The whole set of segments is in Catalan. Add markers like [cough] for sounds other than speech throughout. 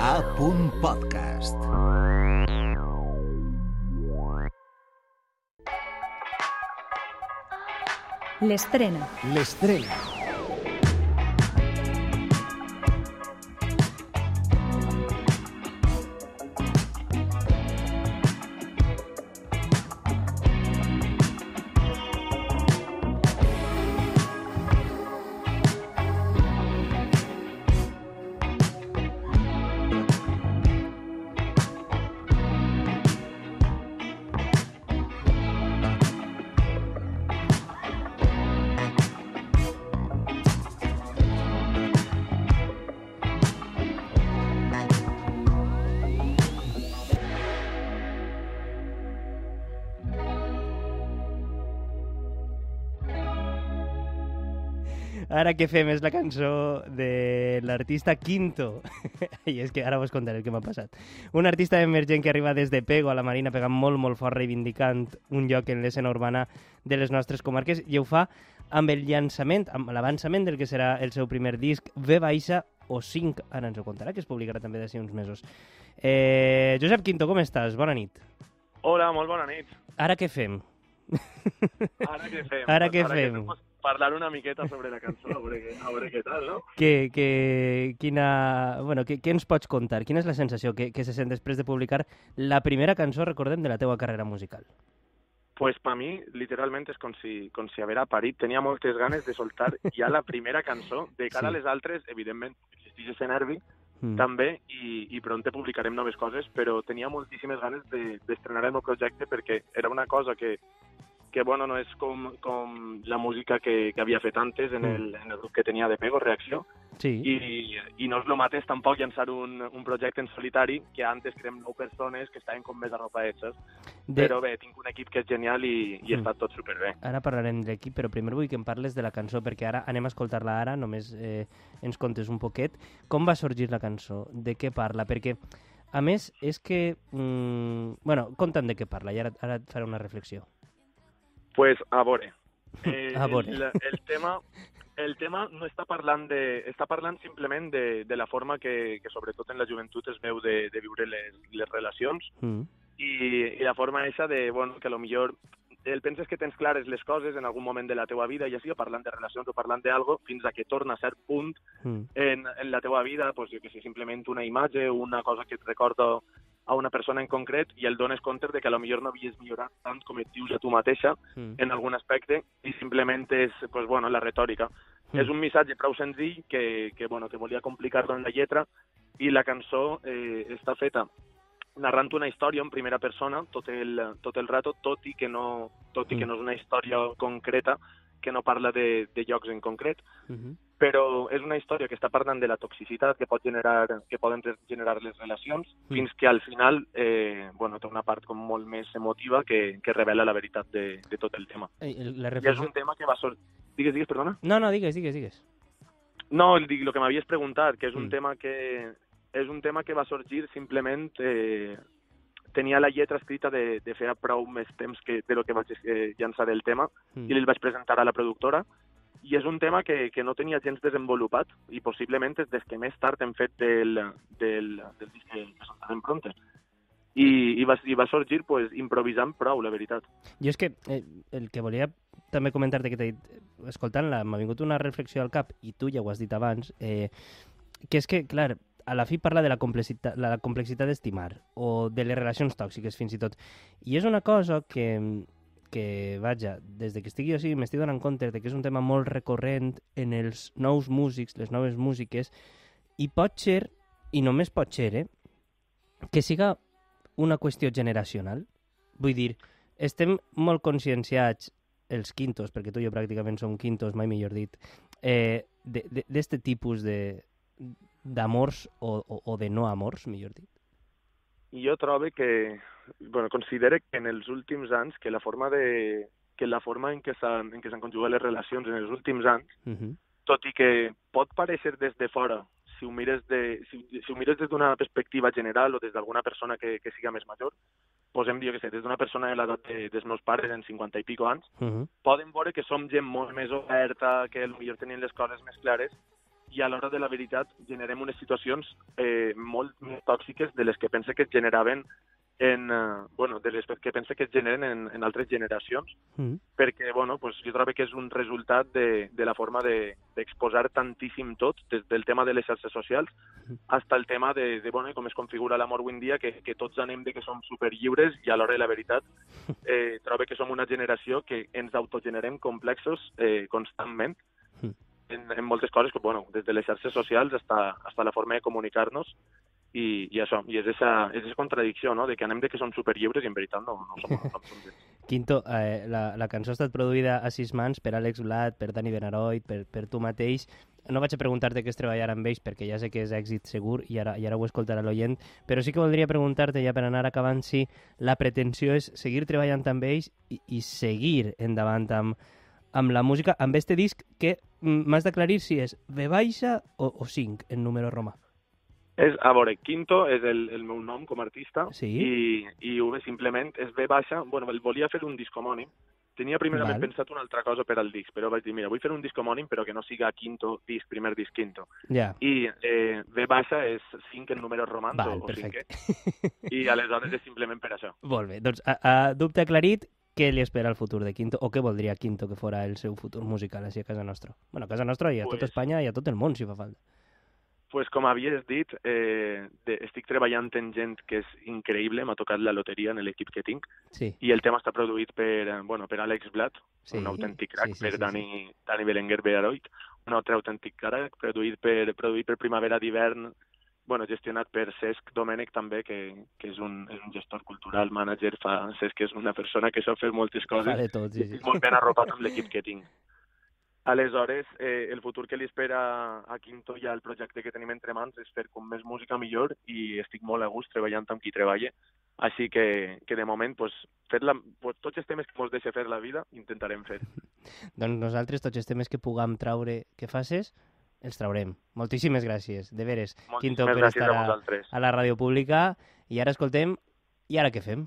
A. Podcast. L'estrena. L'estrena. Ara què fem és la cançó de l'artista Quinto. [laughs] I és que ara vos contaré el que m'ha passat. Un artista emergent que arriba des de Pego a la Marina pegant molt, molt fort, reivindicant un lloc en l'escena urbana de les nostres comarques, i ho fa amb el llançament, amb l'avançament del que serà el seu primer disc, V baixa o 5, ara ens ho contarà, que es publicarà també d'ací uns mesos. Eh, Josep Quinto, com estàs? Bona nit. Hola, molt bona nit. Ara què fem? Ara què fem? Ara què fem? Que fem parlar una miqueta sobre la cançó, a veure, a veure què tal, no? Que, que, quina, bueno, què, què ens pots contar? Quina és la sensació que, que se sent després de publicar la primera cançó, recordem, de la teua carrera musical? Pues pa mi, literalment, és com si, com si haver parit. Tenia moltes ganes de soltar ja la primera cançó. De cara Sí. a les altres, evidentment, existeix ese nervi, Mm. també, i, i pront publicarem noves coses, però tenia moltíssimes ganes de- d'estrenar de, el meu projecte perquè era una cosa que, que bueno, no és com, com la música que, que havia fet antes en el, en el grup que tenia de Pego, Reacció, Sí. i, i no és el mateix tampoc llançar un, un projecte en solitari que antes érem nou persones que estaven com més arropaetxes. De... Però bé, tinc un equip que és genial i, i Mm. està tot superbé. Ara parlarem de l'equip, però primer vull que em parles de la cançó, perquè ara anem a escoltar-la ara, només eh, ens contes un poquet. Com va sorgir la cançó? De què parla? Perquè, a més, és que... Mm, bueno, conta'm de què parla i ara, ara et faré una reflexió. Pues, a veure. [laughs] Eh, A veure. El, el, tema, el tema no està parlant de... Està parlant simplement de, de la forma que, que sobretot en la joventut es veu de, de viure les, les relacions Mm. i, i la forma eixa de, bueno, que a lo millor el penses que tens clares les coses en algun moment de la teua vida, ja sigui parlant de relacions o parlant d'algo, fins a que torna a cert punt Mm. en, en la teua vida, pues, jo que sé, simplement una imatge o una cosa que et recorda a una persona en concret i el dones compte de que a lo millor no havies millorat tant com et dius a tu mateixa Mm. en algun aspecte i simplement és pues, bueno, la retòrica. Mm. És un missatge prou senzill que, que, bueno, que volia complicar-lo en la lletra i la cançó eh, està feta narrant una història en primera persona tot el, tot el rato, tot i que no, tot i que Mm. no és una història concreta, que no parla de, de llocs en concret, Mm però és una història que està parlant de la toxicitat que pot generar que poden generar les relacions, Mm. fins que al final eh, bueno, té una part com molt més emotiva que, que revela la veritat de, de tot el tema. Eh, La I és reflexió... un tema que va sortir... Digues, digues, perdona? No, no, digues, digues, digues. No, el, el que m'havies preguntat, que és un Mm. tema que és un tema que va sorgir simplement eh, tenia la lletra escrita de, de feia prou més temps que de lo que vaig eh, llançar el tema Mm. i el vaig presentar a la productora i és un tema que, que no tenia gens desenvolupat i possiblement és des que més tard hem fet del, del, del disc que presentarem pronte. I, i, va, i va sorgir pues, improvisant prou, la veritat. Jo és que eh, el que volia també comentar-te que t'he dit, eh, escoltant-la, m'ha vingut una reflexió al cap, i tu ja ho has dit abans, eh, que és que, clar, a la fi parla de la complexitat, la complexitat d'estimar, o de les relacions tòxiques, fins i tot. I és una cosa que, que vaja, des de que estic jo així m'estic donant compte de que és un tema molt recurrent en els nous músics, les noves músiques, i pot ser, i només pot ser, eh, que siga una qüestió generacional. Vull dir, estem molt conscienciats els quintos, perquè tu i jo pràcticament som quintos, mai millor dit, eh, d'aquest tipus de d'amors o, o, o de no amors, millor dit. I jo trobo que, bueno, considere que en els últims anys, que la forma de que la forma en què s'han en què s'han conjugat les relacions en els últims anys, Uh -huh. tot i que pot parèixer des de fora, si ho mires, de, si, si ho mires des d'una perspectiva general o des d'alguna persona que, que siga més major, posem, jo que sé, des d'una persona de l'edat de, dels meus pares en 50 i pico anys, Uh -huh. poden veure que som gent molt més oberta, que potser tenien les coses més clares, i a l'hora de la veritat generem unes situacions eh, molt més tòxiques de les que pense que es generaven en, eh, bueno, de les que pense que es generen en, en altres generacions, Mm. perquè bueno, pues, jo trobo que és un resultat de, de la forma d'exposar de, tantíssim tot, des del tema de les xarxes socials fins el tema de, de bueno, com es configura l'amor avui en dia, que, que tots anem de que som superllibres i a l'hora de la veritat [laughs] eh, trobo que som una generació que ens autogenerem complexos eh, constantment Mm. En, en moltes coses, com, bueno, des de les xarxes socials fins a la forma de comunicar-nos i, i això, i és esa, és esa contradicció, no?, de que anem de que som superllibres i en veritat no, no som, no som. [laughs] Quinto, eh, la, la cançó ha estat produïda a sis mans per Àlex Blat, per Dani Benaroit, per, per tu mateix. No vaig a preguntar-te què és treballar amb ells, perquè ja sé que és èxit segur i ara, i ara ho escoltarà l'oient, però sí que voldria preguntar-te, ja per anar acabant, si la pretensió és seguir treballant amb ells i, i seguir endavant amb, amb la música, amb este disc que mm, m'has d'aclarir si és V baixa o, o 5 en número romà. És, a veure, Quinto és el, el meu nom com a artista Sí. i, i V simplement és V baixa. Bueno, el volia fer un disc homònim. Tenia primerament Val. pensat una altra cosa per al disc, però vaig dir, mira, vull fer un disc homònim però que no siga Quinto disc, primer disc Quinto. Ja, I eh, V baixa és 5 en números romans val, o, o perfecte. 5 i aleshores és simplement per això. Molt bé, doncs a, a dubte aclarit, què li espera el futur de Quinto o què voldria Quinto que fora el seu futur musical així a casa nostra? Bueno, a casa nostra i a tot Pues- Espanya i a tot el món, si fa falta. pues com havies dit, eh, de, estic treballant en gent que és increïble, m'ha tocat la loteria en l'equip que tinc, Sí, i el tema està produït per, eh, bueno, per Àlex Blat, Sí, un autèntic crack, sí, sí, per sí, Dani, Dani Belenguer Bearoit, un altre autèntic crack, produït per, produït per Primavera d'hivern, bueno, gestionat per Cesc Domènech també, que, que és, un, és un gestor cultural, mànager, fa, Cesc és una persona que sap fer moltes coses, fa de tot, sí, sí. molt ben arropat amb l'equip que tinc. Aleshores, eh, el futur que li espera a Quinto i al projecte que tenim entre mans és fer com més música millor i estic molt a gust treballant amb qui treballa. Així que, que de moment, pues, fer la, pues, tots els temes que ens deixa fer la vida, intentarem fer. [laughs] Doncs nosaltres tots els temes que puguem traure que faces, els traurem. Moltíssimes gràcies, de veres, Quinto, Moltíssimes per gràcies estar a a, a la ràdio pública. I ara escoltem, i ara què fem?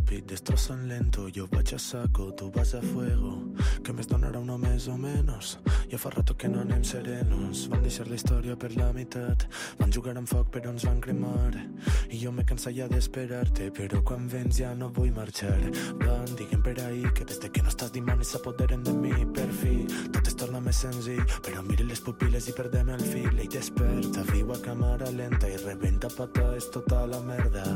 Acelera ràpid, destrozan lento, jo vaig a saco, tu vas a fuego. Que més donarà uno més o menys? Ja fa rato que no anem serenos. Van deixar la història per la meitat. Van jugar amb foc però ens van cremar. I jo me cansa ja d'esperar-te, però quan vens ja no vull marxar. Van diguem per ahí que des de que no estàs dimonis s'apoderen de mi. Per fi, tot es torna més senzill, però mire les pupil·les i perdem el fil. Ell desperta, viu a càmera lenta i rebenta pata, és tota la merda.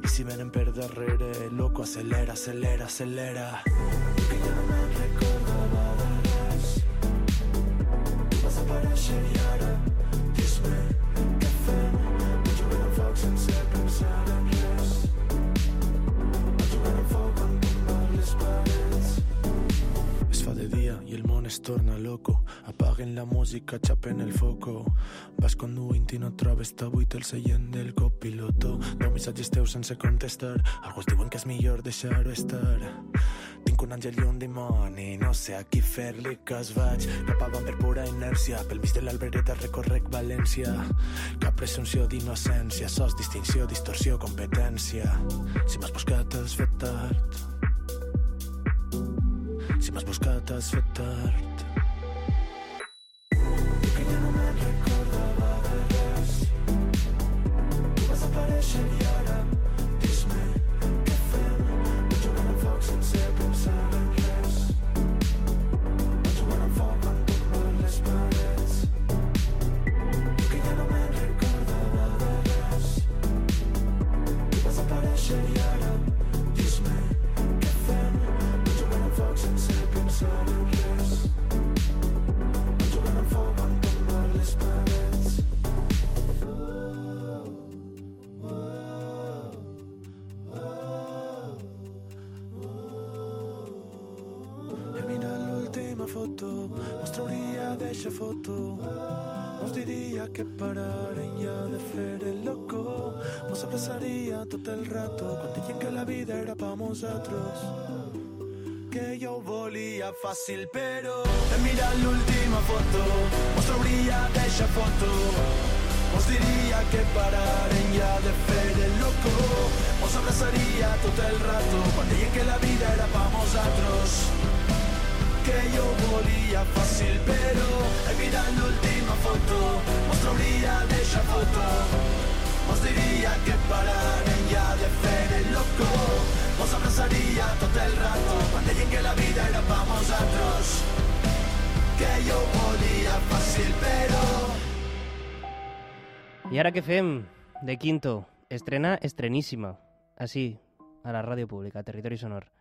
I si venen per darrere, loco, acelera, acelera, acelera. Que ja no música, xapen el foco. Vas conduint i no trobes buit el seient del copiloto. Deu missatges teus sense contestar. Alguns diuen que és millor deixar-ho estar. Un àngel i un dimoni, no sé a qui fer-li cas vaig. Cap avant per pura inèrcia, pel mig de l'albereta recorrec València. Cap presumpció d'innocència, sos distinció, distorsió, competència. Si m'has buscat has fet tard. Si m'has buscat has fet tard. Foto, mos trauria d'eixa foto. Mos diria que pararen ja de fer el loco. Mos abraçaria tot el rato quan deien que la vida era pa nosaltres. Que jo volia fàcil, però he mirat l'última foto, mos trauria d'eixa foto. Mos diria que pararen ja de fer el loco. Mos abraçaria tot el rato quan deien que la vida era pa nosaltres que jo volia fàcil però he mirat l'última foto mos trauria d'eixa foto mos diria que pararen ja de fer el loco mos abraçaria tot el rato quan deien que la vida era pa nosaltres que jo volia fàcil però I ara què fem? De Quinto. Estrena estreníssima. Així, a la ràdio pública, a Territori Sonor.